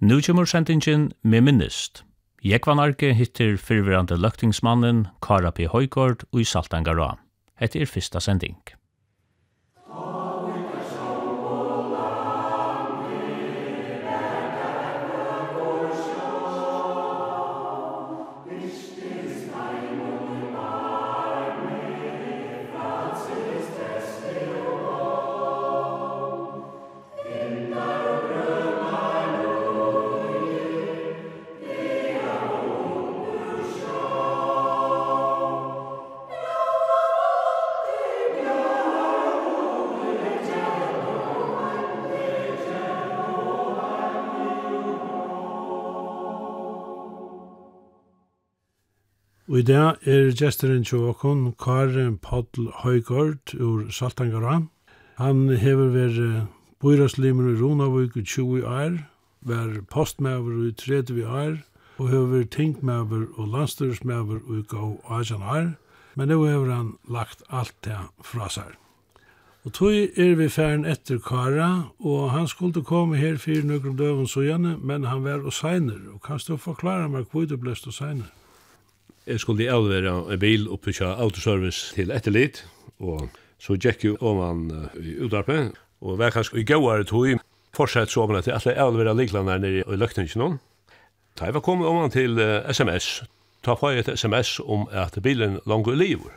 Nu kommer sendingen med minnest. Jekvan Arke hittir fyrverande løktingsmannen Kara P. Høygård og i Saltangara. Hette er fyrsta sending. dag er gesteren til åkken Karin Paddel Høygård ur Saltangara. Han hever vært bøyraslimer i Ronavøk i 20 år, var postmæver i 30 år, og hever tingmæver og landstyrsmæver i gav 18 år, men nå hever han lagt alt det fra seg. Og tog er vi færen etter Kara, og han skulle komme her fyrir nøkron døven så gjerne, men han var og seiner, og kan du forklare meg hvor du blest og seiner? Jeg skulle avvera en bil oppe til autoservice til etterlit, og så gikk jo om han i utarpe, og var kanskje i gauare tog, fortsett så til at jeg avvera liklander nere i løkningen noen. Da jeg var kommet om han til sms, ta på et sms om at bilen langt i livet.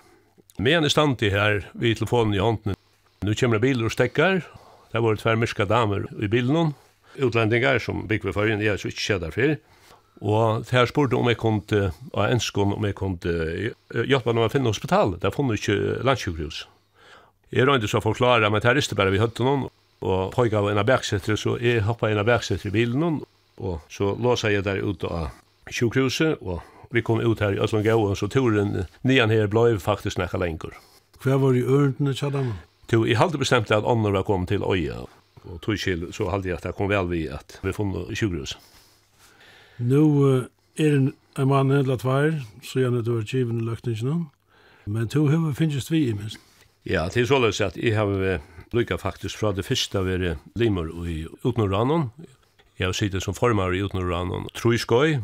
Men i stand til her, vi telefonen i hånden, nu kommer biler og stekkar, det var tvermerska damer i bilen, utlendingar som bygg ved førjen, jeg er så ikke kjedder fyrir, Og der spurte om jeg kunne, og enskån om jeg kunne hjelpe meg å finne hospital. Der fann jeg ikke landsjukhus. Jeg rønte så forklare, men der riste bare vi høtte noen, og pågav en av bergsetter, så jeg hoppa en av bergsetter i bilen noen, og så låsa jeg der ute av sjukhuset, og vi kom ut her i og så turen nian her blei faktisk nekka lenger. Hva var i ørendene, Kjallam? Jo, jeg haldi bestemt at andre var kommet til øya, og tog så haldi jeg at det kom vel vi at vi funnet sjukhuset. Nå er en, en mann eller tvær, så gjerne du har kjiven i løkningen. Men to hever finnes vi i minst. Ja, det er således at jeg har lykka faktisk fra det første være limer i Utnoranon. Jeg har sittet som formar i Utnoranon Trøyskøy,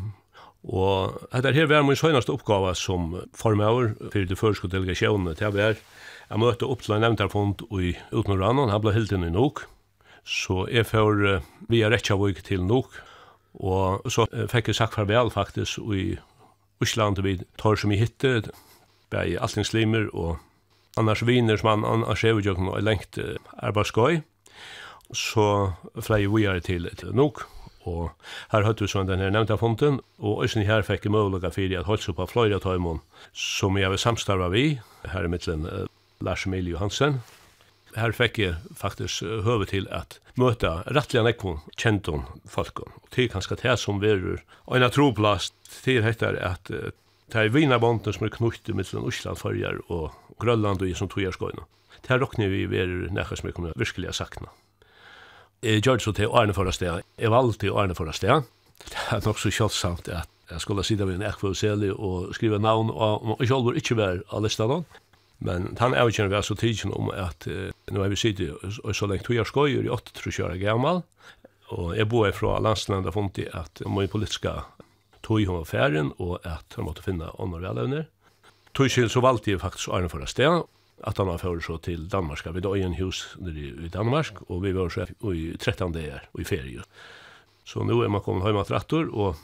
og etter her var min søgnaste oppgave som formar for det første delegasjonen til jeg være Jeg møtte opp til en nevntarfond i Utnoranon, han ble helt inn i Nok, så jeg får via Retsjavøk til Nok, Og så fikk jeg sagt farvel faktisk i Osland, vi tar som jeg hitte, bei Altingslimer og annars viner som han arsever jo og lengt arbeidsgøy. Så flei vi er til nok, og her høyt vi sånn den nevnta fonten, og også her fikk jeg mulighet for at holdt på fløyre tøymon, som jeg vil samstarva vi, her i mittlen Lars Emil Johansen. Her fikk jeg faktisk høve til at møta rettliga nekkon kjenton folkon. Og det er kanskje det som verur. Og en av troplast, det heter hettar at det er vinabånden som er knutte mittlun Osland, fyrir og Grønland og i som tojarskøyna. Det her råkner vi verur nekka som vi kunne virkelig sakna. Jeg gjør det så til Arne forra sted. Jeg valgte Arne forra sted. Det er nok så kjølsamt at jeg skulle sida vi en ekvoseli og skriva navn og jeg sjálfur ikke være av listan Men han er ikke så tidsen om at uh, nå er vi sittet og så lenge tog jeg skøyer i 8 tror jeg gammal, og jeg bor fra landslandet funnet at min politiska tog hun var ferien og at han måtte finne åndre elevner. Tog sin så valgte jeg faktisk Arne for sted, at han var fyrir så til Danmark. Vi døg i en hus nere i Danmark, og vi var så i 13 dager og i ferie. Så nu er man kommet hjemme til rattor, og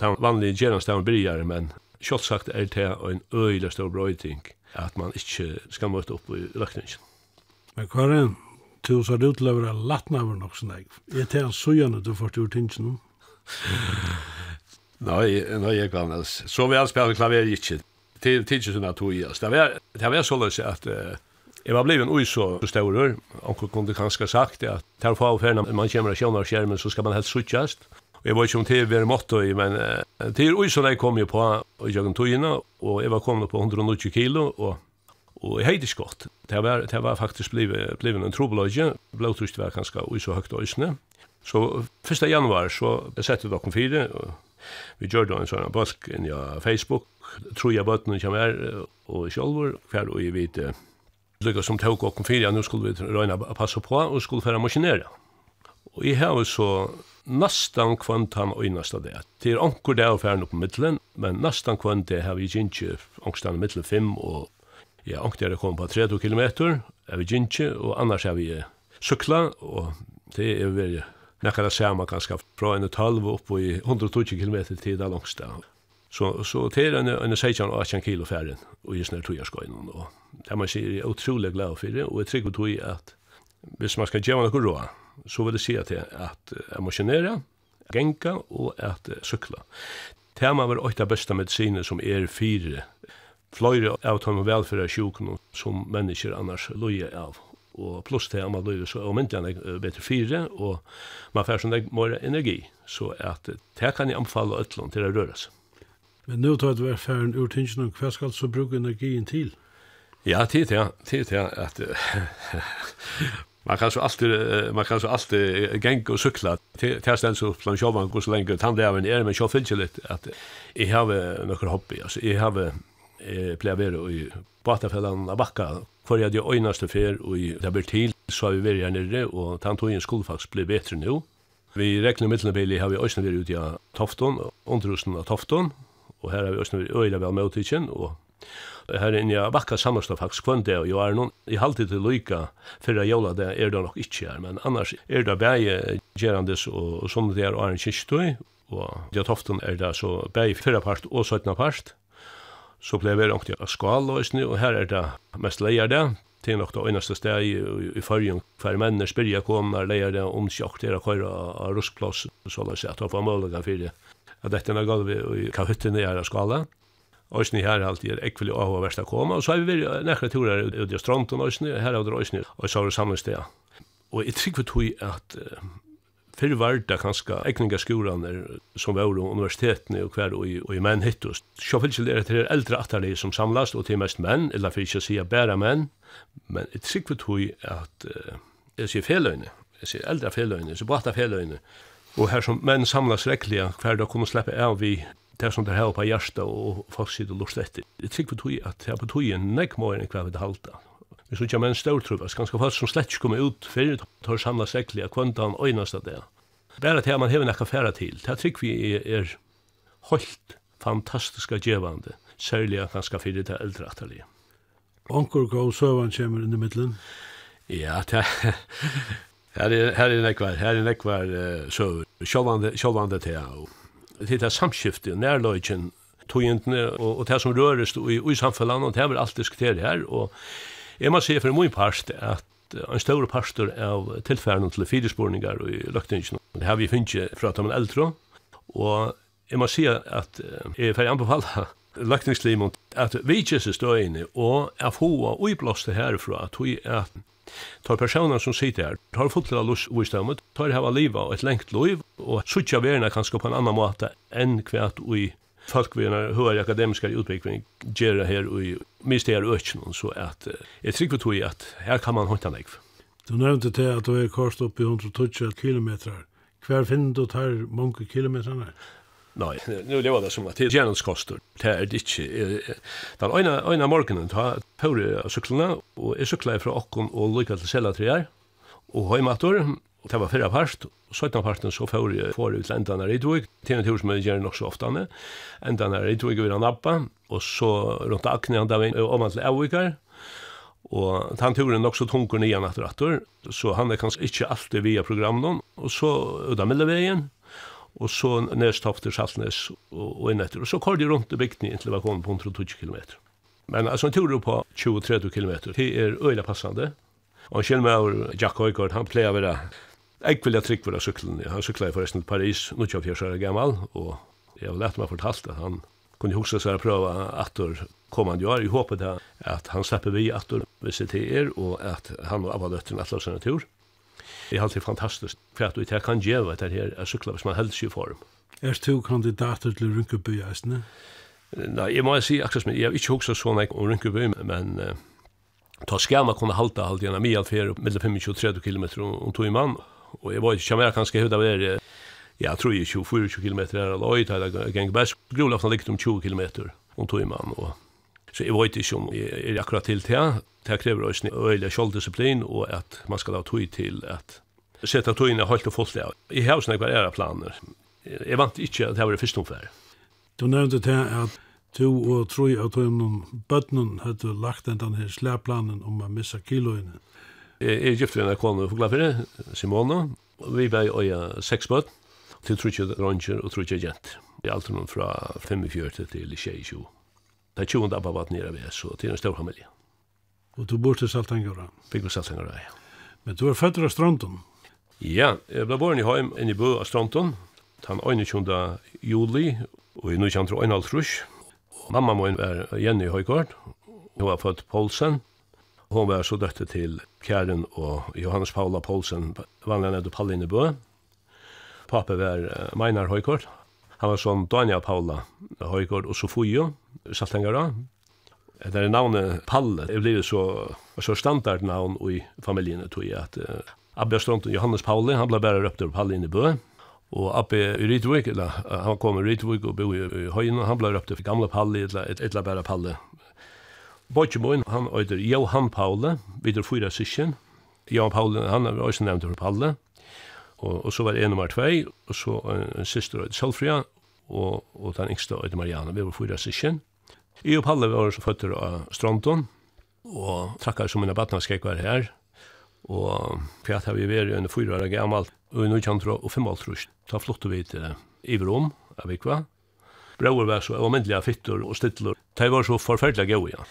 den vanlige gjernastaven bryr, men kjøtt sagt er det en øyelig stor brøyting at man ikke skal møte opp i løkningen. Men hva er det? Du sa du det utløver av latnaver nok sånn jeg. Er det en søgjende du får til tingene? Nei, nei, jeg kan vel. Så vi har spiller klaver ikke. Til tidsen at du i oss. det var så løs at uh, jeg var blevet ui så større. Onkel kunne kanskje sagt at tar få av ferna, man kommer av skjermen, så skal man helst suttjast. Jeg var ikke om det var måttet i, men uh, til Øysolei kom jo på i Jøgen Tøyene, og jeg var kommet på 120 kilo, og, og jeg heide skott. Det var, det var faktisk blivet, blivet en trobeløyge, blåtrust var kanskje Øyso høyt øysene. Så 1. januar så sette dere fire, og vi gjør da en sånn bøsk inn i Facebook, tror jeg bøttene kommer her, og sjølver, hver og jeg vet, lykka som tog dere fire, ja, nå skulle vi røyne passe på, og skulle fære maskinere. Og jeg har så nästan kvant han och nästa det. Det er onkur där och färn på middelen, men nästan kvant det har vi inte ongstan mitten 5 och ja, onkur er kommet på 30 km, er vi inte och annars har vi sykla, och det är väl Nekka det samme ganske fra en talv opp i 120 km tid av langste. Så, så det er en, en 16-18 kilo færre og just snart togjerskøynen. Og det man sier er utrolig glad for det, og jeg trykker tog at hvis man skal gjøre noe råd, så vil det si at jeg motionere, genka og at sykla. Tema var åtta besta mediciner som er fire fløyre av tømme velfæra sjukken som mennesker annars loje av. Og pluss til at man loje så omyndelig enn bedre fire, og man fær som det mer energi. Så at det kan jeg anbefale øtlån til å røre seg. Men nå tar det vært færen ur tingene, hva skal så bruke energien til? Ja, tid til, tid til at Man kan så alltid man kan så alltid gänga och cykla. Till till upp från Sjövan går så länge han där men är men jag finns lite att i har några hobby. Alltså i har eh plever i Batafällan av Backa för jag det öjnaste fel och i där blir till så har vi varit nere och tant tog en skolfax blir bättre nu. Vi räknar med vi har vi ösnä varit ute i Tofton, underhusen av Tofton och här har vi ösnä varit öjla väl med och Her inne jeg bakka sammanstå faktisk kvann det og jeg er noen, i halvtid til lyka fyrra jola det er det nok ikke her, men annars er det bæge gerandes og sånne det er og er en kyrstøy, og det toften er det så bæge fyrra part og søttna part, så ble vi ångt av skal og her er det mest leier det, til nok det øynaste steg i, i fyrjen, hver menn er spyrja kom, er leier det om sjokk til å køyra av ruskplås, så la seg at det var mulig for at dette er gulvet i kahutten i er skala, Øysni her alltid er ekvelig av å versta koma, og så har vi vært nekra turar ut i stronten Øysni, her er det Øysni, og så har vi samlingstea. Og jeg trykker tog at fyrir var det kanskje egninga som var universitetene og hver og, og i menn hittus. så fyrir er at det er eldre atali som samlast og til mest menn, eller fyrir ikke sier bæra menn, men jeg trykker tog at uh, jeg sier feløyne, jeg sier eldre feløyne, jeg sier bata feløyne, og her som menn samlas rekkliga hver da kunne slippe av vi det som det har på hjärsta och folk sitter och lust efter. Det tycker vi tog att det har tog en näck mer än kvar det halta. Vi så kommer en stor trubas, ganska fast som slett kommer ut för det samla samlats äckliga kvantan och av det. Bara det man har en affär till. Det tycker vi är, är helt fantastiska gevande, särskilt ganska för det äldre atelier. Onkur go sövan kommer inn i middelen? Ja, det Här är här är nekvar, här er nekvar uh, så självande självande te och det här samskiftet, närlöjken, togentene og, og det som røres i, i samfunnet, og det er vi alt diskuteret her, og jeg må si for min part at en stor pastor av tilfærden til fyrespårningar i løgtingen. Det har vi finnet fra at man eldre, og jeg må si at jeg er ferdig anbefale løktingslivet at vi ikke er støyende, og er få og uiblåste herfra at vi er Tar personer som sitter her, tar fotla lust og istemmet, tar hava liva og et lengt liv, og suttja verna kanskje på en annan måte enn kvært ui folk vi har høyre akademiska utvikling gjerra her og mist her økken, så at jeg trykker tog at her kan man håndta nekv. Du nevnte til at du er korst opp i 120 kilometer. Hver finner du tar mange kilometer? Nej, nu lever det som at det er gjennomskoster. Det är det inte. Den ena, ena morgonen tar Pauri av syklene, och är cyklar från Ockon och lyckas till Sällatriar och Høymator, Och det var fyrre part. Och sjutton parten så får jag får ut enda här i Dvig. til en tur som jag gjør nog så ofta nu. Ändan här i Dvig vid Nappa, og Och så runt Akne han da vi om att Ävikar. Og han turen nok så tungur nian at rattur, så han er kanskje ikke alltid via programmen, og så utan mellevegen, og så Nestofter, Saltnes og inn etter. Og så kvar de rundt i bygden inntil vi kom på 120 km. Men altså en tur på 20-30 km, det er øyla passande. Og en kjellmauer, Jack Høygaard, han pleier å være Jeg vil ha trygg for syklen. Han syklet forresten til Paris, 24 år gammal, og jeg har lært meg fortalt at han kunne huske seg å prøve atter kommande år i håpet at han slipper vi atter hvis det er, og at han og Abba-døtteren atler seg en tur. Det halte alltid fantastisk, for at det kan gjøre vad det her er sykla hvis man helst i form. Er du kandidater til Rynkeby, eisne? Nei, jeg må si, akkurat, jeg har ikke hoksa sånn om Rynkeby, men uh, ta man kunne halta halta gjennom i för mellom 25 og 30 km om to i mann, og jeg var ikke kjammer kanskje det var det, jeg tror jeg 24 km är eller øyta, det er gang best, grovlafna ligger om 20 km om tog i mann, og Så jeg vet ikke om jeg er akkurat til det. Det krever også en øyelig kjolddisiplin, og at man skal ha tog til at sette togene helt og fullt av. Jeg har også noen ære planer. Jeg vant ikke at det var det første omfær. Du nevnte til at du og tro av togene bøttene hadde lagt den her slæplanen om å missa kiloene. Jeg er gift ved en kone for glavere, Simona. Vi var i seks bøtt, til trutje ranger og trutje jent. Det er alt noen fra 45 til 22. Det er 20 abba vatt nere ved, så det er en stor familie. Og du bor til Saltangara? Fikk vi Saltangara, ja. Men du er født av Strandon? Ja, jeg ble born i heim enn i bø av Strandon, den 21. juli, og i 1951. Mamma min var Jenny Høygård, hun var født Poulsen, Hon var så døtte til Kjæren og Johannes Paula Poulsen, vanlig nede Palline i Bø. Pappa var Meinar Høygård, Han var sånn Daniel Paula Høygård og Sofio, saltengara. Det er navnet Palle. Det blir så, så standardnavn i familjen, tror jeg, at uh, Abbe Stronten Johannes Pauli, han ble bare røpt over Palle inne i Bø. Og Abbe i Rytvik, eller, han kom i Rytvik og bo i, i Høyene, han ble røpt over gamle Palle, eller et eller bare Palle. Bortjemoen, han øyder Johan Paule, videre fyra sysken. Johan Paule, han er også nevnt for Palle. Og, og så var det en nummer tvei, og så en, en syster øyder Selfria, og, og den yngste øyde Mariana, vi var fyra sysken. Jeg og Palle var så føtter av Stronton, og trakkar som mine badnaskek var her, og fjert har vi vært under fyra år gammalt, og i kjentro og fem altrus. Ta flott vi til Iverom, av Ikva. Brauer var så avmyndelige fytter og stidler. De var så forferdelig gau ja.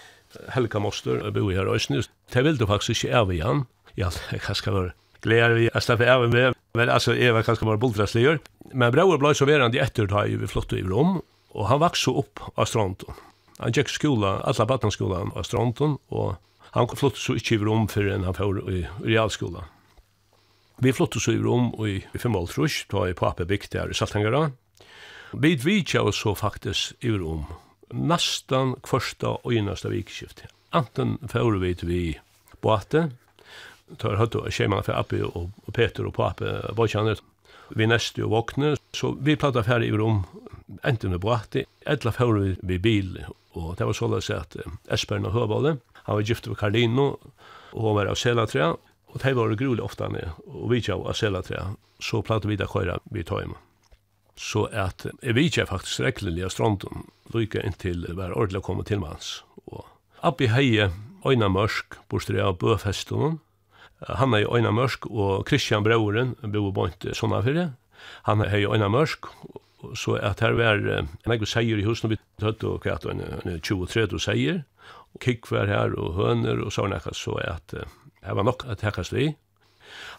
Helga Moster, jeg bor her i Øysnes. De ville faktisk ikke av igjen. Ja, jeg skal være gleder vi jeg slipper av med Men alltså Eva kanske bara bultraslier. Men bror blev så verande efter då ju vi flottade i Rom och han växte upp av Stronton. Han gick skola, alla barnskolan av Stronton och han flottade så inte i Rom en han får i realskola. Vi flottade så i Rom och i Femoltrush, då i pappa byggt där i Saltangara. Vi vidtja oss så faktiskt i Rom nästan första och innersta vikskiftet. Anten får vi till vi båten, tar høttu og skjema for Appi og, og Peter og Pape Bojkjaner. Vi neste og våkne, så vi platta ferdig i rom, enten og boati, etla fyrir vi vi bil, og det var såleis at Esperen og Høvåle, han var gift med Carlino, og han var av Selatrea, og det var grulig ofta han og vi tjav av Selatrea, så platta vi da køyra vi tøyma. Så at jeg vi ikke faktisk rekkelig av stronten, lykke inntil det var ordentlig å komme til mans, og Appi heie, Øyna Mørsk, bostri av Bøfestonen, han er jo Øyna Mørsk, og Kristian Brauren bor bort sånne fyrre. Han er jo Øyna Mørsk, så at her var en egen seier i husen, og vi tøtt og kvart, at en 23 seier, og kikk var her, og høner, og sånn ekkert, så at her var nok at hekkast vi.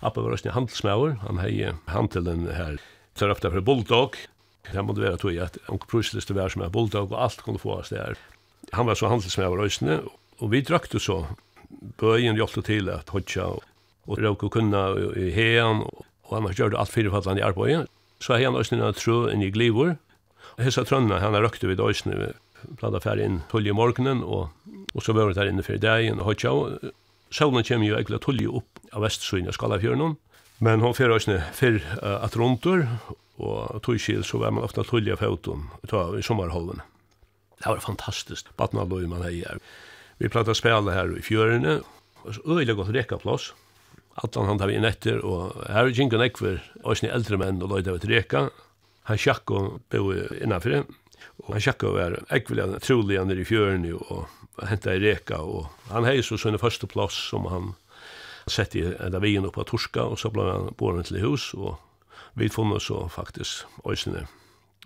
Appa var også en handelsmauer, han hei handelen her, tar ofta för Bulldog, Det måtte være tog at onk prusliste var som er bulldog og alt kunne få oss der. Han var så handelsmauer òsne, og vi drakk det så bøyen hjelpte til at hodja og råk og kunna i hean og han har gjort alt fyrirfallan i arbeidet. Så har han også en trø inn i glivor. Hesa trønna, han har røkte vid øysene, blanda færre inn tullig i morgenen, og, og så var det her inne fyrir dagen og hodja. Solen kommer jo egentlig tullig opp av vestsøyne av Skalafjørnen, men hon fyrir øysene fyrir uh, at rundur, og tog så var man ofta tullig av fautum i sommarholven. Det var fantastiskt, badnaløy man hei her. Vi pratade spela här i fjörene. Och så øyla gott reka plats. Atlan han tar vi nätter och här gick en ekver och eldre äldre män och av et reka. Han schack och bo innanför det. Och han schack över ekvilliga troliga nere i fjørene, och henta i reka. Och han hei så sånne första plats som han sett i där vägen upp på Torska och så blev han boren till hus och vi fann så faktiskt öjsne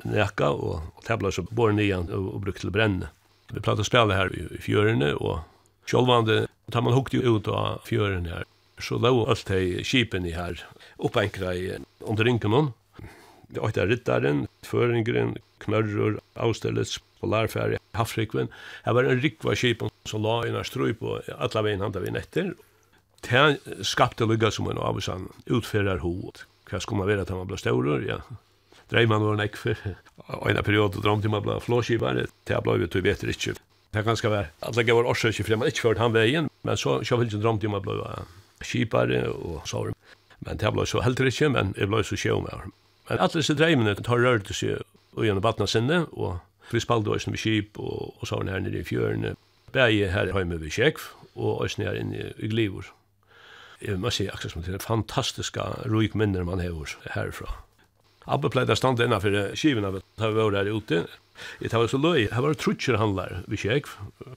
näka och, det ble så borren igen och, och brukt till bränne. Vi pratade spela här i, i fjörene och självande tar man hukte ut av fjörene här. Så låg allt i kipen i här uppänkra i under hon Det åtta rittaren, föringren, knörror, avställets, polarfärg, havsrikven. Här var en rikva kipen som la i strøy på alla vägen handa vid nätter. Det skapte lugga som en avsann utfärdar hot. Hva skulle man vara att man blir blå? Ja, Dreiman var nekk for. Og period og drømte man ble flåskivare, det jeg ble vi og vet ikke. Det kan skal være at det var årsøk ikke fremme, ikke ført han veien, men så kjøp ikke drømte man ble skipare og sår. Men det ble så heller ikke, men det ble så sjøv med. Men alle disse dreimene tar rørt seg og gjennom vattnet sinne, og vi spalte oss med skip og, og sånn her nere i fjørene. Begge her hjemme ved Kjekv, og oss nere inne i Glivor. Jeg må si akkurat som det er fantastiske røyk minner man hever herfra. Abbe pleide stand innan av skivorna vi var der ute. Det var så løy. Her var trutcher handlar vi kök.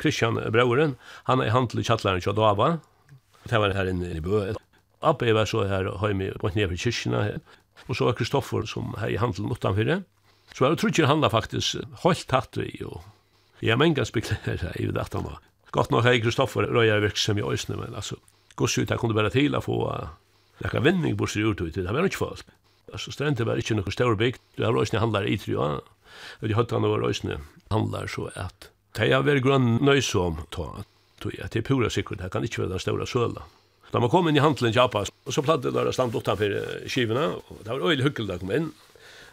Christian Brauren, han er handel i chattlaren så Dava. Det var her inne i bø. Abbe var så här har med på ner i kyrkina. Og så var Kristoffer som her i handelen utanför det. Så var det trutcher handlar faktisk holdt tatt i och Jeg men ganska her i dette nå. han var. Gott nog hej Kristoffer røyar verksam i òsne, men alltså. Gosse ut här kunde bara till att få Lekka vinning bort sig ut ut, det var ikke folk. Altså, strendet var ikke noe større bygd. Det var også handlar i tre, ja. Og de høttene var også handlar så at det er veldig grønn nøysom, ta, tog jeg, det er pura sikkert, det kan ikke være den større søla. Da man kom inn i handelen til Japan, så platt det der stand utenfor skivene, og det var øyelig hyggelig da kom inn.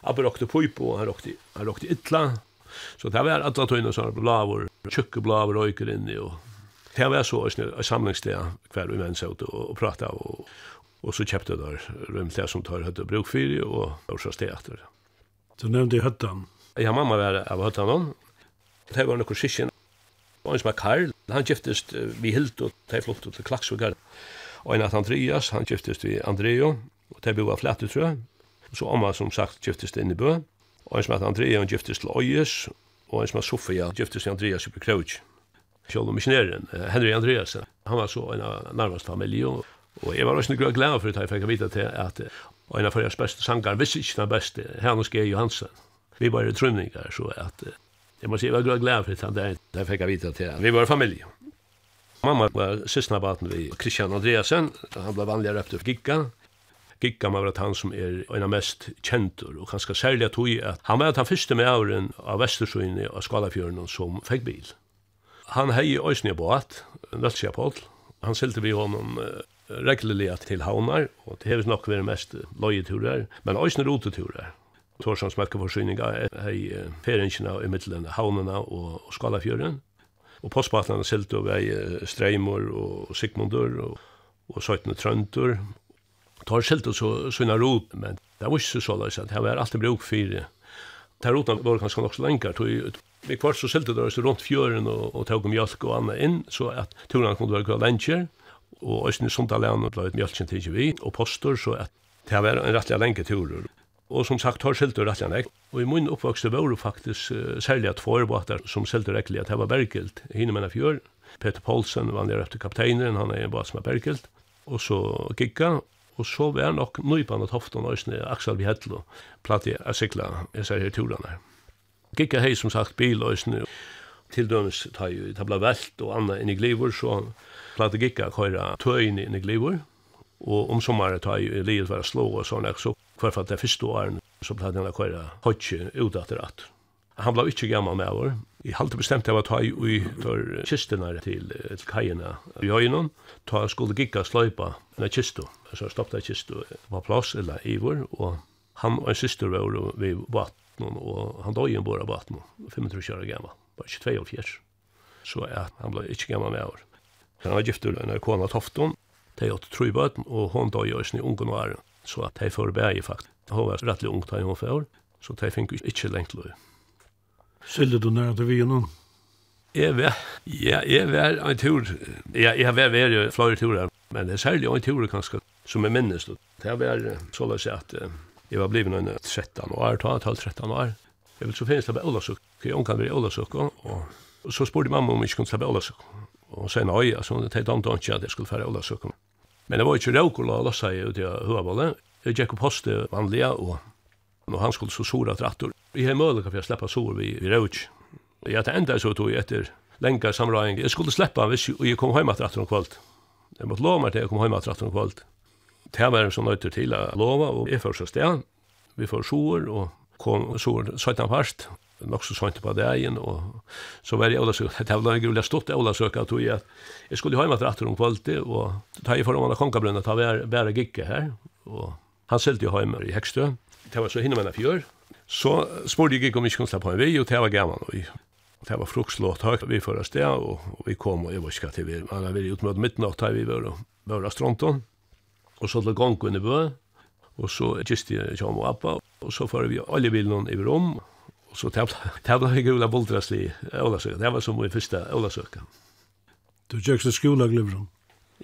Abbe råkte puip, og han råkte, han råkte ytla. Så det var alle som var blavur, tjukke blavur røyker inni, og det var så også et samlingssted hver vi menn ut og, og prate av, og Og så kjøpte der rymtlige som tar høyde brukfyri og årsas steater. Du nevnte i? Ja, mamma var av høttan om. Det var nokkur kyrkjen. Og en som er Karl, han kjøptest vi hilt, og de flott til Klaksvigard. Og en at Andreas, han kjøptest vi Andreo, og de bor av Flætte, tror jeg. Og så Amma, som sagt, kjøptest inn i Bø. Og en som er Andreo, han kjøptest til Øyes, og en som er Sofia, kjøptest til Andreas i Bekrautj. Kjøl og misjoneren, Henry Andreas, han var så en av nærmest familie, og Og jeg var også noe glad for det, jeg fikk vite til at en av førres beste sanger hvis ikke den beste, Hannes G. Johansen. Vi var i trunninger, så at jeg må si, jeg var glad for det, der, der fikk vite til at vi var familie. Mamma var siste baten ved Christian Andreasen, han ble vanligere opp til Gikka. Gikka var at han som er en av mest kjentur, og kanskje særlig at at han var at han første med åren av Vestersøyne og Skalafjøren som fikk bil. Han hei i Øysnebåt, Nøtsjapol, han silte vi honom regulliga till havnar och det är nog det mest lojeturer men òsne roteturer Torsons smelka forsyninga hei feringsina i middelen havnena og, og Og postbatlene silt over ei Streimor og Sigmundur og, og Søytene Trøndur. Tar silt og så, sånne rot, men det var ikke så løs at det var alltid bruk for Det roten var kanskje nok så lenger, vi kvart så silt det rundt fjøren og, og tog mjölk og annet inn, så at turene kunne være lenger og Øystein og ble mjølkjen til ikke vi, og postor, så at det var en rettelig lenge turer. Og som sagt, har selter rettelig lenge. Og i min oppvokste var det faktisk uh, særlig at forbåter som selter rettelig, at det var Bergilt, hinne menn fjør. Peter Paulsen var nere efter kapteineren, han er en båt som er Bergilt. Og så Gigga, og så var nok nøypan at hoftan Øystein Aksel Vihetlo, platt i å sikla ser her turene. Gigga hei som sagt bil biløysene, til dømes ta i tabla velt og anna inn i glivor, så Plata gikka køyra tøyin inn i glivur, og om sommar ta jeg livet var slå og sånn, så hver fall det første åren så ble han køyra hodje udater at. Han ble ikke gammal med år. Jeg halte bestemt jeg var ta i ui for kistene til, til kajene i høyene. Ta skulle gikka sløypa med kistu. Så stoppte jeg kistu på plass eller ivor, og han og en syster var ved vattnen, og han døg i en av vattnen, 25 år gammal, bare 22 år fjers. Så ja, han ble ikke gammal med år. Han var giftur en kona Tofton. De åt tre bøten, og hon døg i sin unge ungen. Så at de får bæg faktisk. Hun var rettelig ung da hun får, så de fikk ikke lengt løy. Sille du nær til vi nå? Jeg var, ja, jeg var en tur. Ja, jeg var vært flere turer, men det er særlig en tur kanskje, som jeg minnes. Det var så løs at jeg var blivet noen 13 år, 12-13 år. Jeg vil så finnes det på Olasuk. Jeg kan være i Ålasuk, og så spurte mamma om jeg kunne ta på Ålasuk og sen oi, altså, det teit om ikke at jeg skulle fære Ola søkken. Men det var ikke råkul å lassa seg ut i høvaballet. Jeg gikk opp hoste vanlige, og når han skulle så sora trattor. Vi har mulig for jeg slippa sår vi, vi råk. Jeg hadde enda så tog jeg etter lenge samrøying. Jeg skulle slippe han hvis jeg kom hjemme trattor om kvalt. Jeg måtte lova meg til jeg kom hjemme trattor om kvalt. Det var en sånn nøyter til å lova, og jeg først sted. Vi får sår, og kom sår 17 parst, nok så sånt på dagen og så var det Ola så det var en grulig stort Ola så att jag att jag skulle hem att åter om kvällte och ta ju för de andra konkabrunna ta vara bära gicke här och han sålde ju hem i Häxtö det var så hinner man fjør, så spurte jeg ikke om vi skulle slappe på en vei, og det var gammal Og det var frukslåt høyt, vi fører sted og, og vi kom og jeg var ikke til vi man hade varit utmøtt midnatt här vi var var av stronton og så til gang under bø, og så gist jeg kjom og appa og så fører vi alla bilen över om Og så tævla vi gula boldrasli i Ålasøka. Det var som min første Ålasøka. Du gjøks til skola, Glivron?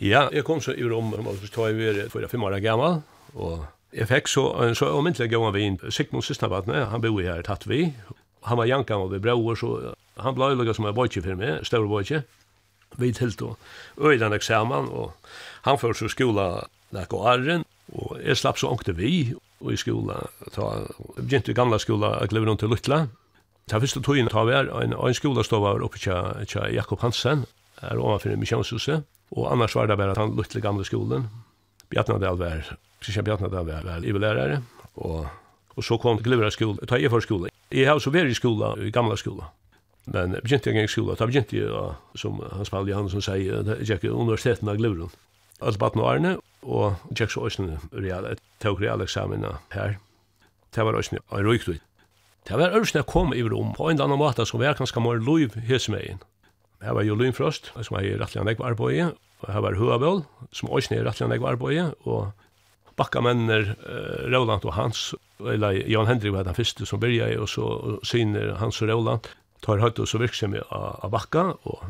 Ja, jeg kom så i rom, og så tog jeg være for fem år gammal, og jeg fikk så en så omyndelig gammel vin. Sigmund Sistnavatne, han bor her tatt vi. Han var jankan og vi bror, så han ble lukka som en bøtje for meg, større bøtje, Vi tilt og øyden eksamen, og han først så skola lakk og arren, og jeg slapp så ångte vi, og i skola. Ta, begynte i gamla skola, jeg glev rundt til Lutla. Ta fyrstu togene ta var en, en skolastova oppe tja til Jakob Hansen, her overfor missionshuset og annars var det bare han Lutla gamla skolen. Bjarnadal var, Kristian Bjarnadal var, var ivelærere, og, og så kom Glivra skola, ta jeg for skola. Jeg har så vært i skola, i gamla skola. Men begynte jeg i skola, da begynte jeg, som Hans Paul Johansen sier, jeg gikk universiteten av Glivra alle baden og årene, og tjekk så også real, tog real eksamen her. Det var også en røykdøy. Det var øvrigt jeg kom i rom på en eller annen måte som var ganske mer lov hesmeien. Her var jo Lynfrost, som er i rettelig anlegg arbeid, og her var Høabøl, som også er rettelig anlegg arbeid, og bakkamennir uh, Roland og Hans, eller Jan Hendrik var den første som byrja og så syner Hans og Roland, tar høyt og så virksomhet av bakka, og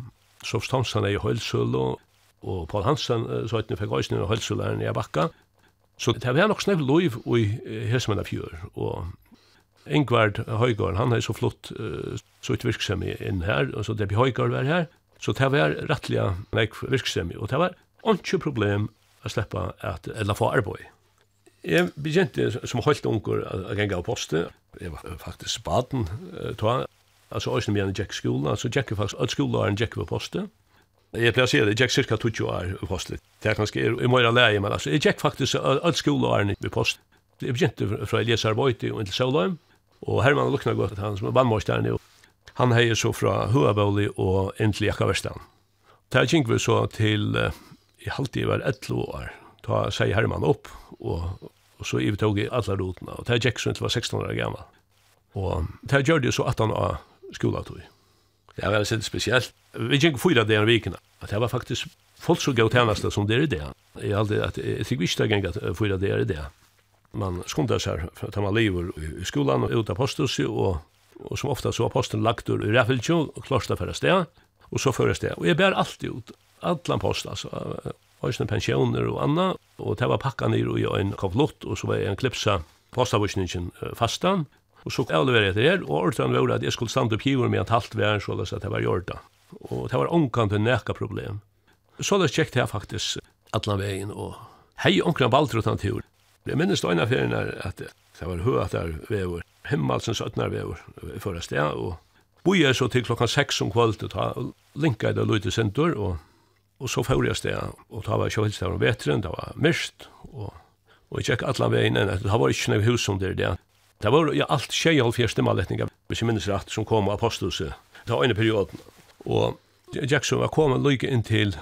Sofs Thomsen er i Høylsøl, og og Paul Hansen, så etter fikk øyne og hølselæreren i Abakka. Så det var nok snakk lov i Hesmanna fjør, og Ingvard Høygaard, han er så flott uh, så ut virksomhet inn her, og så det blir Høygaard var her, så det var rettelig nek virksomhet, og det var ikke problem å slippe at, eller få arbeid. Jeg begynte som holdt unger å gjenge av postet, jeg var faktisk baden, uh, ta, altså også med en Jack-skolen, altså Jack er faktisk, at skolen er en Jack på postet, Jeg pleier å si det, jeg gikk cirka 20 år i postet. Det er kanskje, jeg må gjøre leie, men altså, jeg gikk faktisk alle skoleårene i postet. Jeg begynte fra Elias Arbeid og til Sølheim, og Herman Lukna gått, han som er vannmårstjerne, han heier så fra Høabøli og inn til Jakavestan. Det er gikk vi så til, i halvtid var 11 år, ta seg Herman opp, og, og så ivetog i alle rotene, og det er gikk så til var 16 år gammel. Og det gjør det så 18 år skoletog. Det var veldig spesielt. Vi gikk fyra det en vikene. At det var faktisk folk så gav tjeneste som det er det. Jeg, aldri, at, jeg fikk visst gang at fyra det er i det. Man skundar seg for at man lever i skolan og ut av och og, og som ofta så var posten lagt ur i Raffelsjø og klosta for sted, og så for det. Og jeg bär alltid ut, allan post, altså, høysene pensjoner og anna, og det var pakka nir i en konvolutt, og så var jeg en klipsa postavusningen fastan, Og så avleverade jeg det her, og ordran var at jeg skulle standa opp hivor med en halvt vær, så at det var gjorda. Og det var omkant en neka problem. Så det kjekk jeg faktisk allan vegin, og hei omkran valdur utan tur. Jeg minnes det ena ferien at det var høy at høatar vevor, himmalsens ötnar vever, i förra sted, og boi jeg så til klokkan seks om kvöld, og linka i det lute sentur, og, og så fyrir jeg sted, og ta var kjølst av vetren, det var myrst, og, og jeg tjekk allan veien, det var ikke noe hus som det er det, Det var ja, alt tjej halv fjerste malletningar, hvis jeg minnes rett, som kom av apostelhuset. Det var en perioden. Og Jackson var kommet lykke inn til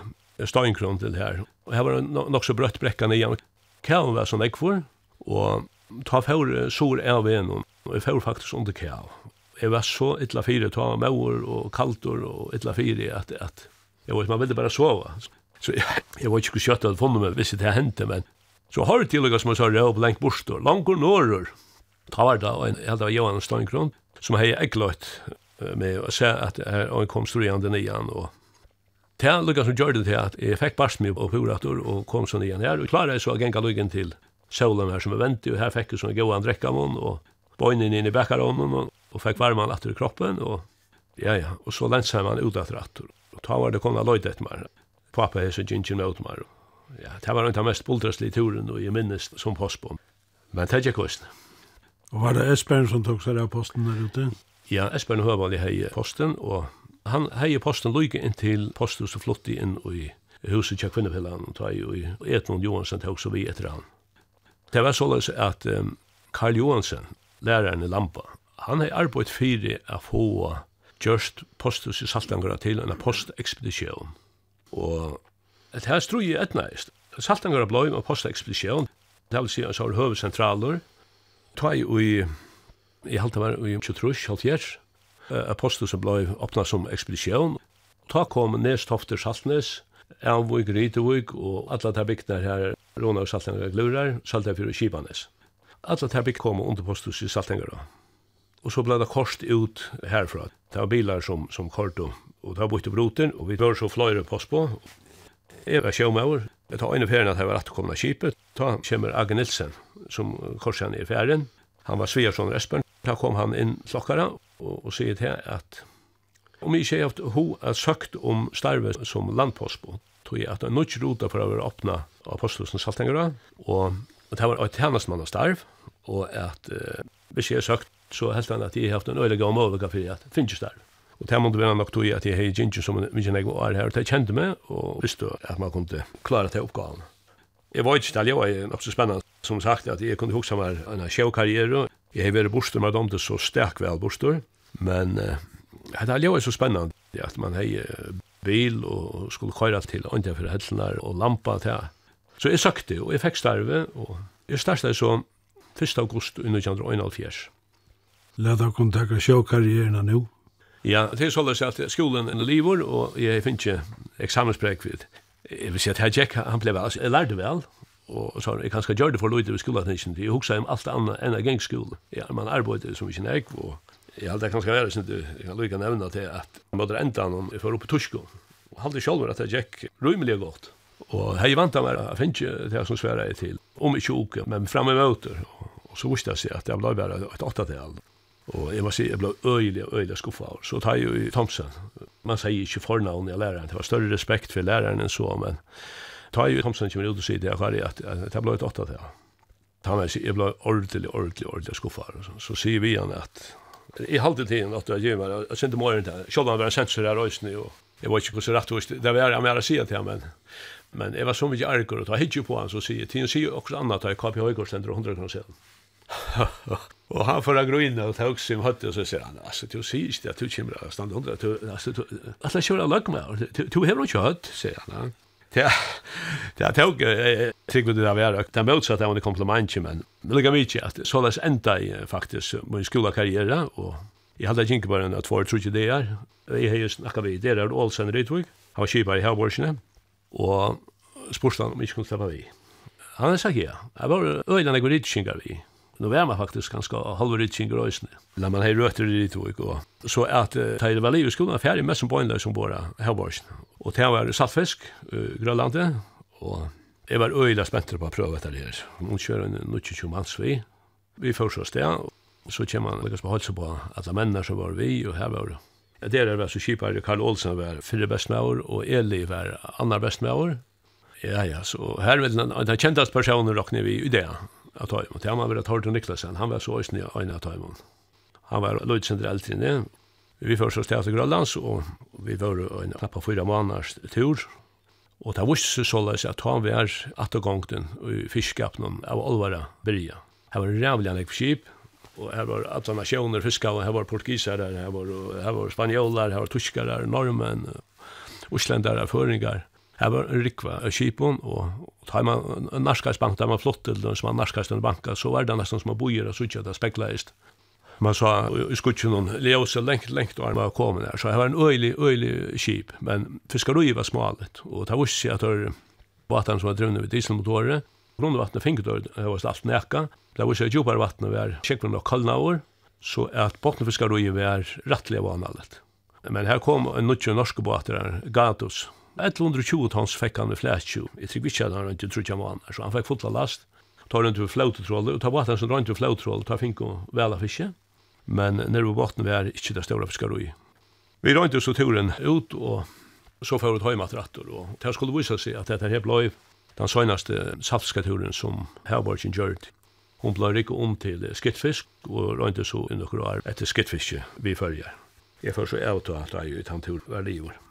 Steinkron til her. Og her var det nok så brøtt brekkan igjen. Kjæven var som jeg og ta fjord sår av en, og jeg fjord faktisk under kjæv. Jeg var så illa fire, ta maur og kaltor og illa fire, at, at jeg vet, man ville bare sova. Så jeg, jeg var ikke kjøtt at funnet meg hvis det hendte, men så har det til som jeg sa, jeg var lengt bostor, langt og norrur. Ta var det, og jeg hadde Johan Steinkron, som hei eggløyt med å se at han kom studerende nian, og det er lukket som gjør det til at jeg fikk barst meg på horator, og kom sånn igjen. Her, og klarer jeg så å genga lukken til solen her som er ventig, og her fikk jeg sånn gåan drekkamon, og bøynen inn i bekkaronen, og, og fikk varman atter i kroppen, og ja, ja, og så lensa man ut atter atter, og ta var det konna løyde etter meg, pappa hei så gynnsyn med meg, ja, det var den mest buldraslige turen, og jeg minnes som postbom, men det er ikke. Og var det Esbjørn som tok seg av posten der ute? Ja, Esbjørn Høvald i hei posten, og han hei posten lykke inntil posten som flott inn i huset til kvinnepillan, og tog i Edmund Johansen tok så vi etter han. Det var såleis at um, Karl Johansen, læreren i Lampa, han har arbeidt fire av få gjørst posthus i Saltangara til en postekspedisjon. Og det her strøy etnæst. Saltangara bløy med postekspedisjon, det vil si en sånn høvesentraler, Ta i ui, i halte var ui 23, halvfjers, apostel som blei åpna som ekspedisjon. Ta kom Nes Tofter Saltnes, Elvig, Rytevig og alle der bygdene her, Rona og Saltengar Glurar, Saltengar og Kibanes. Alle der bygd kom under postus i Saltninger. Og så blei det korst ut herfra. Det var bilar som, som kort og, og det var bort i broten, og vi var så fløyre post på. Jeg var sjåmauer, Jeg tar inn i ferien at jeg var rett kommet av kipet. Da kommer Age Nilsen, som korsene i ferien. Han var Sviarsson Resbjørn. Da kom han inn klokkere og, og sier til at om jeg ikke har ho er søkt om starve som landpostbo, tog jeg at det er nok rota for å være åpna av postelsen Saltengere, og det var et tjenestmann av starv, og at eh, hvis jeg har søkt, så helt han at jeg har haft en øyelig og målige for at finnes starve. Og det måtte være nok tog at jeg hei ginger som mye nek var her, og det kjente meg, og visste at man kunne klare til oppgaven. Jeg var ikke det, var nok så spennende. Som sagt, at jeg kunne huske meg en sjøkarriere. Jeg har vært bostor, med dem, det så sterk vel bostor, Men uh, det er jo så spennende at man hei bil og skulle køyre til andre for helsene og lampa til. Så jeg søkte, og jeg fikk starve, og jeg startet så 1. august under 1971. Lada kunne takka sjøkarrieren nå. Ja, det er således at skolen er livet, og jeg finner ikke eksamensprek vid. Jeg vil si at her Jack, han ble vel, jeg lærte vel, og så jeg kanskje gjør det for løyde ved skolen, jeg husker om alt annet enn jeg gikk skolen. Ja, man arbeider som ikke nek, og jeg halte kanskje være, jeg kan lykke nevne til at jeg måtte enda noen, jeg får opp oppe Tusko. og halte selv at jeg Jack rymelig godt. Og jeg vant han var, jeg finner ikke det som sværer jeg til, om ikke uke, men fremme møter, og så visste jeg seg at jeg ble bare et åttetall. Og jeg må si, jeg ble øyelig og øyelig skuffet av. Så tar jeg jo i Thomsen. Man sier ikke fornavn i læreren. Det var større respekt for læreren enn så, men tar jeg jo i Thomsen kommer ut og sier det, jeg at det ble et åtta til. Ta meg sier, jeg ble ordentlig, ordentlig, ordentlig skuffet av. Så sier vi han at, i halvdelen tiden at jeg gir meg, jeg synes det må gjøre. Selv om han var en sensor her øyne, og jeg var ikke hvordan rett og det var jeg mer å si til ham, men Men jeg var så mye arger, og ta hitje på han, så sier, tiden sier også annet, da jeg kapjer høygårstender og hundra kroner og han får grina och ta också sin høtte, og så sier han altså, du sier ikke at du kommer att stanna hundra du alltså du alltså köra luck med du har ikke høtt, sier han Ja, det tog sig vid det där var. Det er motsatt av en komplimang, men det ligger mye at så løs enda i faktisk min skolekarriere, og jeg hadde ikke bare en att två tror det er, jeg har jo snakket vi, det er Olsen Rytvik. Han var skipare i Havborsene, og spørste han om jag skulle slippe vi. Han har sagt ja, jeg var øyne jeg går dit vi. Nu var man faktisk ganske halva rytching i røysene. La man hei rötter i det och Så at att ta i väl i skolan färdig mest som boinlös som bor här bors. Og det var saltfisk, uh, grönlande og jeg var øyla spänt på att pröva det her. Nå kjører en 90 mans vi. Vi får så stä. Så kommer man läggas på halsa på alle mennene som var vi og her var det. Det är väl så kjipare, Karl Olsen var fyrre bäst med år och Eli var andre bäst med år. Ja, ja, så her vil den, den kjentast personen råkne vi i det av Tøymon. Det har man vært Torten Niklasen, han var så øyne av Tøymon. Han var løytsender eldre enn det. Vi så oss til Grønlands, og vi var en knappe fyra måneders tur, og det var ikke så løs at han var attergongten i fiskskapnen av Olvara Bria. Her var rævlig anlegg for skip, og her var alle nasjoner fiska, og her var portugiser, her var, her var spanjoler, her var tyskere, norrmenn, uslendere, føringar. Her var en rikva av kipon, og tar man en narskarsbank, der man flott til den som var narskarsbank banka, så var det nesten som man bojer og sutja, det spekleist. Man sa, i skulle noen leose lengt, lengt var man kom der, så det var en øylig, øylig kip, men fiskarui var smalet, og det var ikke at det vatten som var drevne ved dieselmotorer, grunnvattnet finkedør, det var alt neka, det var ikke djupare vattnet var kjekkvinn og kallnavur, så at bottenfiskarui var rettelig vanalet. Men her kom en nutje norske båter, Gatus, 120 tons fekk han med flætju. Jeg tror ikke at han rønte trutja måneder, så han fekk fotla last. Ta rundt vi flautetrolle, og ta vatten som rønte vi flautetrolle, ta fink og vela fiske. Men nere på botten var ikke det store fiskarui. Vi rønte så turen ut, og så får vi ta hjemme rattor, og det skulle vise seg at dette her blei den søgnaste saftskaturen som Herborgen gjørt. Hun blei rikket om til skittfisk, og rønte så i nokre år etter skittfiske vi følger. Jeg får så avtalt av i tantur var livet.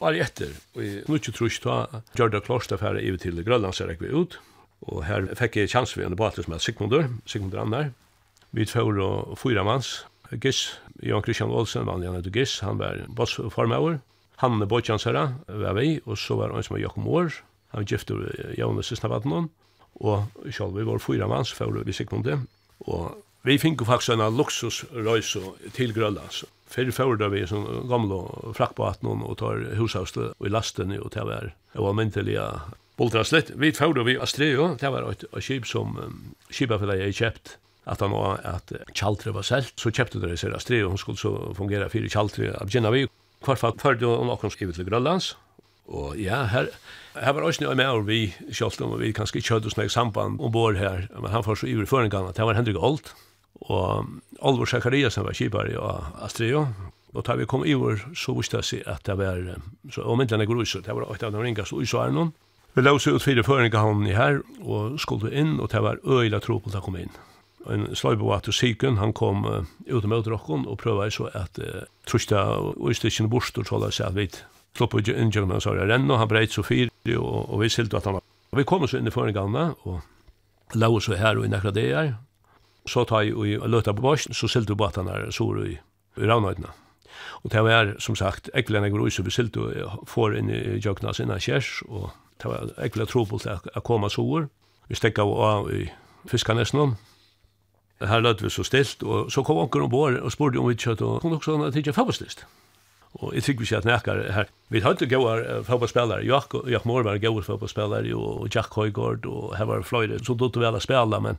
Bare etter, og i 1930 ta gjør det klart for jeg til Grønlandserekve ut, og her fikk jeg kjans ved en debatter med Sigmundur, Sigmundur Annar. Vi tfor og fyra manns, Giss, Jan Christian Olsen, vanlig han heter Giss, han var bossformauer, Hanne Bojtjansara var vi, og så var han som var Jakob Mohr, han var gift gifte Janne Sistnavatten, og selv vi var fyra manns, for vi Sigmundur, og vi fikk faktisk en luksusrøys til Grønlands, Fyrir fyrir da vi som gamla frakkbaten og tar hushauste og i lasten og det var det var myndeliga bultraslett. Vi fyrir vi Astreo, det var et skip som kipafellet jeg kjept at han var at Kjaltre var selt, så kjøpte dere seg Astreo, hun skulle så fungere fyrir Kjaltre av Gjennavi. Hvert fall førte hun akkurat skrivet til Grønlands, og ja, her, her var også med og vi, selv om vi kanskje ikke hadde sånne samband ombord her, men han var så ivrig føringene, det var Henrik Olt, Og Alvor Zakariasen var kipare i Astrio, og da vi kom i vår, så visste jeg seg at det var, så om ikke denne gruset, det var et av de ringeste noen. Vi la oss ut fire føringer han i her, og skulle inn, og det var øyla tro på at han kom inn. En slagbo at syken, han kom uh, ut med drokken, og prøvde så at uh, trusta og stikkene bort, og så la seg at vi slopp ut inn, og han sa, renn, og han breit så fyr, og, og vi silte at han var. Vi kom så inn i føringene, og la oss her og i nekra det her, så tar jeg og løter på borsen, så silter båten her sår i, i ravnøytene. Og det var, som sagt, ekkelen jeg går ut, så vi silter og får inn i jøkna sine kjærs, og det var ekkelen trobult å komme sår. Vi stekket av i fiskanesen, Her lød vi så stilt, og så kom onker ombord og spurte om vi kjøtt, og hun også hadde at det ikke er Og jeg tykker vi ikke at nekker her. Vi hadde gode fotballspillere. Jack, Jack Moore var gode fotballspillere, og Jack Høygaard, og her var fløyre. Så dotte vi alle spille, men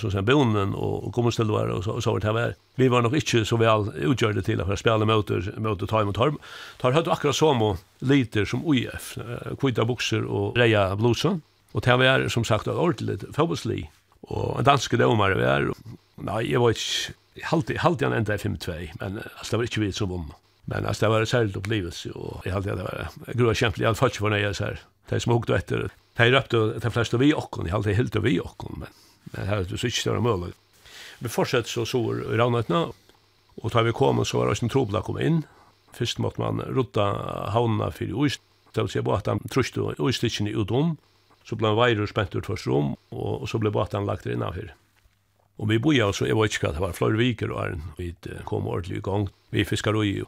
så sen bonen och kommer ställa vara och så så vart här vi var nog inte så väl utgjorde till att spela motor mot time och tar tar hade akkurat så må liter som OIF kvita boxer och reja blusen. Och det var som sagt ordentligt fotbollsli. Och en dansk domare vi är nej jag var inte halti halti han ända 5-2 men alltså det var inte vi som vann. Men alltså det var särskilt upplevelse och jag hade det var grova kämpligt i alla fall för när jag så här. Det som huggt efter. Det är röpte det flesta vi och hon, jag har alltid helt vi och men Men här är det så inte större möjligt. Vi fortsätter så sår i Ravnötna. Och tar vi kom så var det en trobla kom in. Först måtte man rutta havnene for i Øst, Det vill säga båten tröste Øystitchen i Udom. Så ble blev vajror spent ut først rom. og så ble båten lagt inn av her. Og vi boja alltså, jeg var ikke at det var flere viker och ären. Vi kom ordentlig i gang. Vi fiskar ui i.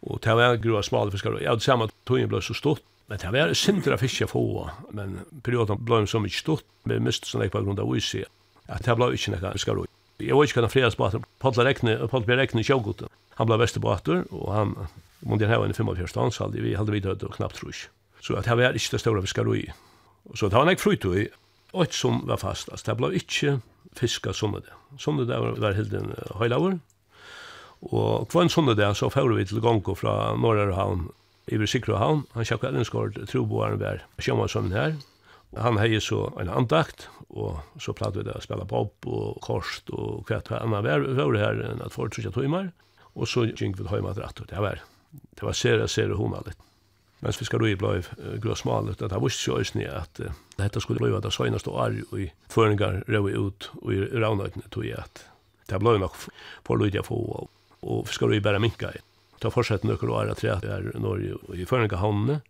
Och det var en grå smal fiskar ui. Ja, det samme samma tungen blev så stort Men det var synder av fiske få, men perioden ble så mye stort, vi miste sånn på grunn av uisi, at det ble ikke nekka skaroi. Jeg var ikke kan fredagsbater, Paddla Rekne, Paddla Bjerg Rekne i Han ble vestebater, og han, måtte jeg hava en 45 ans, halde vi, halde vi død og knapt trus. Så at det var ikke det store fiskaroi. Så det var nek frut ui, og som var fast, altså det ble ikke fiska sånne det. Sånne det var, var hilden høylaver, og kvann sånne det, så fyrir vi til gongo fra Norrøyhavn, i Sikrohavn. Han sjakka Ellingsgård, troboaren var sjåmanssonen her. Han hei så en andakt, og så platt vi det å spela pop og korst og kvett og annan vær. Vi her enn at for trusja tøymar, og så gikk vi høyma dratt. Det var, det var sere, sere honalit. Mens vi skal roi blei grøsmalet, at det visste jo òsni at dette skulle blei det arg og i føringar røy ut og i raunøytene tog i at det blei nok for lydja få og vi skal roi bæra minka i. Ta fortsett nøkker år at det er Norge og i føringa havnene.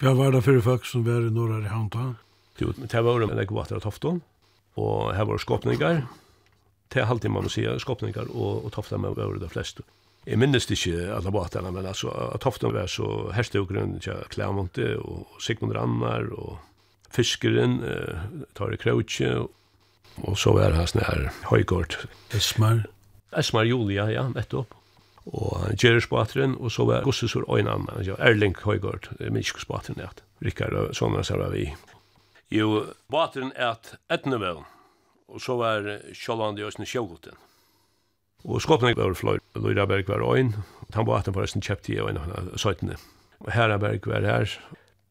Hva var det fyrir folk som var i Norge i havnene? Jo, det var en ekko vatter av Tofton, og her var skåpningar. Det er alltid man må si skåpningar, og, og Tofton var det fleste. Jeg minnes ikke alle båtene, men altså, at Tofton var så herstøkeren til Klamonte og Sigmund Rannar og Fiskeren, eh, Tare Krautje, og så var det sånn her Høygård. Esmar? Esmar Julia, ja, nettopp og Jerry Spatren og så var Gossesur og en annan, ja, Erling Høygård Minskos Spatren ja, Rikard og sånne så var vi. Jo, Spatren er et etnevel, og så var Kjallandi og Østene Sjøgoten. Og skåpene var fløy, Løyraberg var øyn, han var at på Østene kjøpte i øyn, søytene. Og Heraberg var her,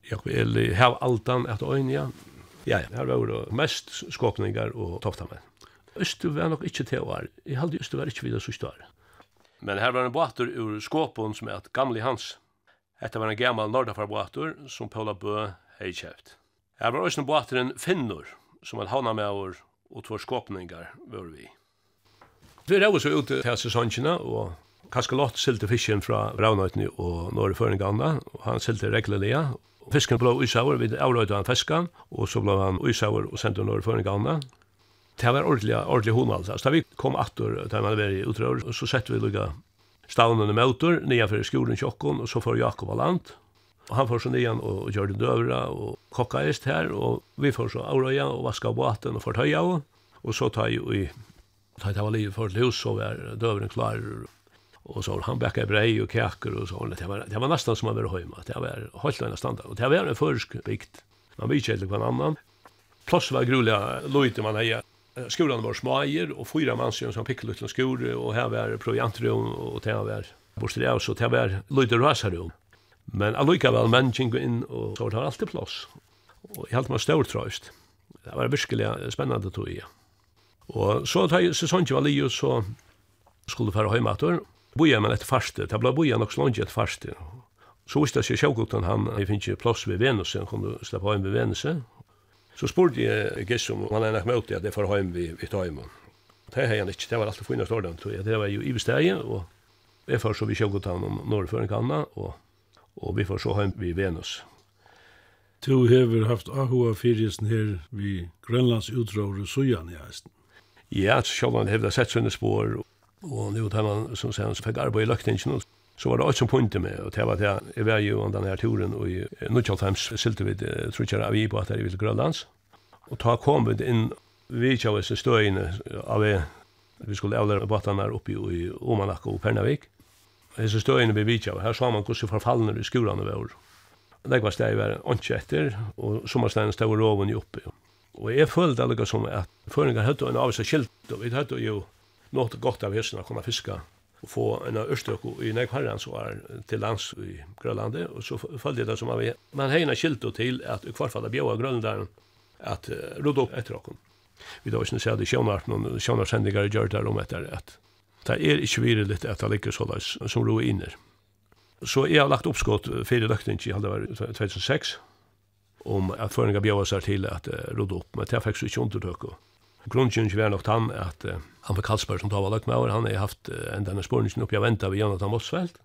Jakob Eli, Hav Altan, et øyn, ja. Ja, ja, her var det mest skåpninger og toftamenn. Østu var nok ikkje til år. Jeg halde Østu var ikkje videre så år. Men här var en båter ur skåpon som er et gamli hans. Detta var en gammal båter som Paula Bø hei kjøpt. Her var også en båter en finnur som han havna med år og två skåpningar var vi. Vi er også ute til sesongene og Kaskalott lott silte fisken fra Braunøytene og Norge Føringanda og han silte reglelige. Fisken blå uisauer, vi avrøyde han fiskan og så blå han uisauer og sendte Norge Føringanda Det var ordentlig, ordentlig hon altså. Så da vi kom atter, da man var i utrør, så sette vi lukka stavnen i møter, nye for skolen tjokkon, og så får Jakob av land. Og han får så nian og gjør det døvra, og kokka est her, og vi får så avrøya, og vaska av båten, og fortøya, av. og så tar vi, da tar jeg var livet for et hus, så var døvren klar, og så han bakka brei og kaker, og så det var, det var nesten som han var høyma, det var holdt enn standard, og det var en førsk bygd, man vidt kjellik hver annan, Plus var gruliga lojt man heja skolan var smajer och fyra man som fick lite skor och här var proviantrum och det var bostad så det var lite rasarum. Men allika väl människan in och så har alltid plats. Och helt man stor tröst. Det var verkligen spännande tror jag. Och så tar ju säsongen var Leo så skulle fara hem att boja men ett faste. Det blev boja också långt ett faste. Så visste jag själv han, han finns ju plats vid Venusen, kom du släppa hem vid Venus Så spurte jeg Gessum om han er nok med at jeg får hjem vi, vi tar hjem. Det har han ikke, det var alltid finnes tror så det var jo i besteget, og jeg får så vi kjøkket han om Norrføren Kanna, og, og vi får så hjem vi Venus. Du har haft ahua Fyrjesen her vi Grønlands utråd og Sujan i hesten. Ja, så sjålan hever sett sånne spår, og nu tar man, som sier, han fikk arbeid i løktingen, og så var det også som pointe med, og det var det, jeg var jo om denne her turen, og i Nuttjaltheims silte vi, tror ikke vi på at det er i Ville Grønlands, og ta kom vi inn, vi ikke av disse støyene av vi, vi skulle avlære båtene her oppe i Omanak og Pernavik, disse støyene vi ikke av, her sa man hvordan forfallene i skurene var. Det var steg var ikke etter, og sommersteinen steg var loven i oppe. Og jeg følte det som at føringar hadde en av seg skilt, og vi hadde jo nåt godt av hessene å kunne fiske og få en av ørstøk i Nekvarren som var til lands i Grønlandet, og så følte jeg det som av vi. Man heina kildo til at i hvert fall kvarfall av bjøa at uh, rodde opp etter åkken. Vi da var ikke sier det Sjønart, noen sjånarsendinger gjør det om etter at det er ikke virilitt at det ligger så løs som ro inner. Så jeg har lagt oppskott fire løkning i halde var 2006 om at føringa bjøa seg til at uh, rodde opp, men det fikk så ikke undertøk og Grunden var nok han at uh, han var Karlsberg som tar valgt med over. Han har haft uh, en denne spørningen oppi av venta ved Jonathan Mossfeldt.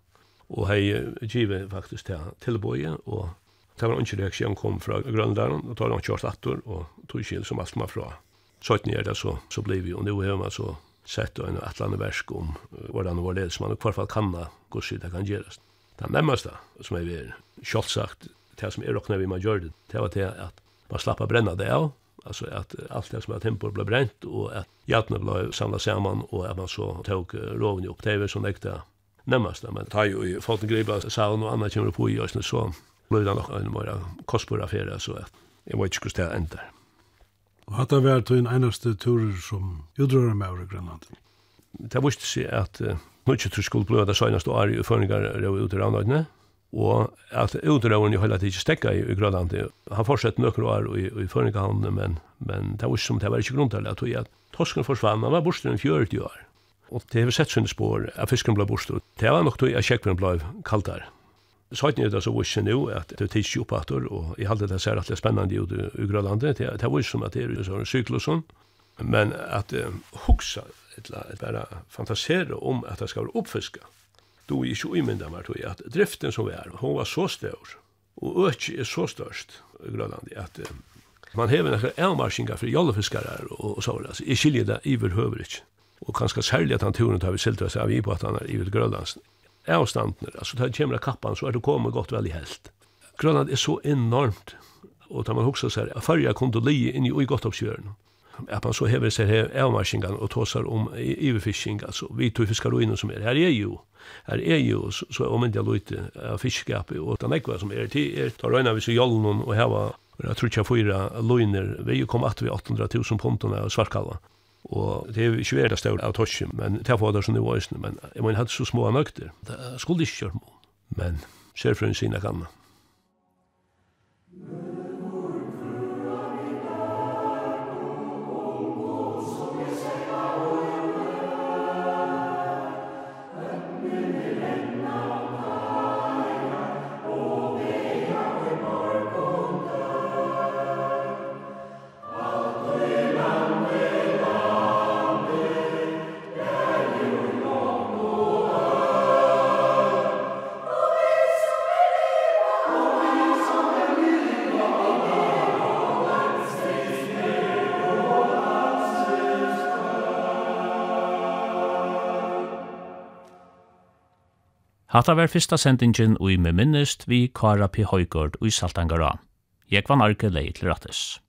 Og hei givet faktisk til tilbøye, og det var ikke reaksjon kom fra Grønland, og tar han kjørt atter, og tog ikke som alt som var fra. Så er det, så, så ble vi, og nå har man så sett en atlande versk om hvordan vår ledelsmann, og hvertfall kan gå hvordan det kan gjøres. Det nærmeste som er vi kjølt sagt, det som er råkna vi man gjør det, det var det at man slapp å brenne det av, alltså att allt det som att tempor blev bränt och att hjärtna blev samlat samman och att man så tog roven upp tv som äkta närmast men tar ju folk så saun och annat kommer på i oss så blev det nog en mer kostbar affär så att jag vet inte hur det ändar. Og hatt det vært en eneste turer som utrører med over Grønland? Det viste seg at uh, Nutsjetru skulle bløda søgnast og ari i føringar rau ut i rannøyne, og at utdragen i hele tiden stekka i, i Grønland. Han fortsatte nøkker år i, i Føringehavn, men, men det var ikke som det var ikke grunn til at, at Torsken forsvann, han var borster enn 40 år. Og det har vi sett sånne spår at fisken ble borster. Det var nok til at kjekkven ble kaldere. Sætni er det så visst nu at det tids jo og jeg halte det ser at det spennende ut i Grønland, det er visst som at det er en syklus men at um, hugsa, eller bare fantasere om at det skal være oppfiska, då är ju imända mer tror jag att driften som är hon var så stor och öch är så störst i Grönland att man har några älmarskingar för jollefiskare och så där så i skiljer det överhuvudligt och kanske särskilt att han turen tar vi siltra av vi på att han är i Grönlands avstanden alltså tar kemra kappan så är det kommer gott väl i helt Grönland är så enormt och tar man också så här förra li in i gott uppkörn att man så häver sig här avmarskingan och tåsar om överfishing alltså vi tog fiskar och som är här är ju här är ju så, så om inte lite av fiskskap och den ekva som är till är tar röna vi så jollen och här var jag tror jag fyra loiner vi kom att vi 800 000 ponton av svartkalla Og det er ikke veldig større av torsken, men det er for det som det var men jeg må ha så små nøkter. Det skulle ikke kjøre Men sjølfrøen sina kanna. Hatta var fyrsta sendingin og i me minnist vi Kara P. Høygård og i Saltangara. Jeg var narke leie til rattes.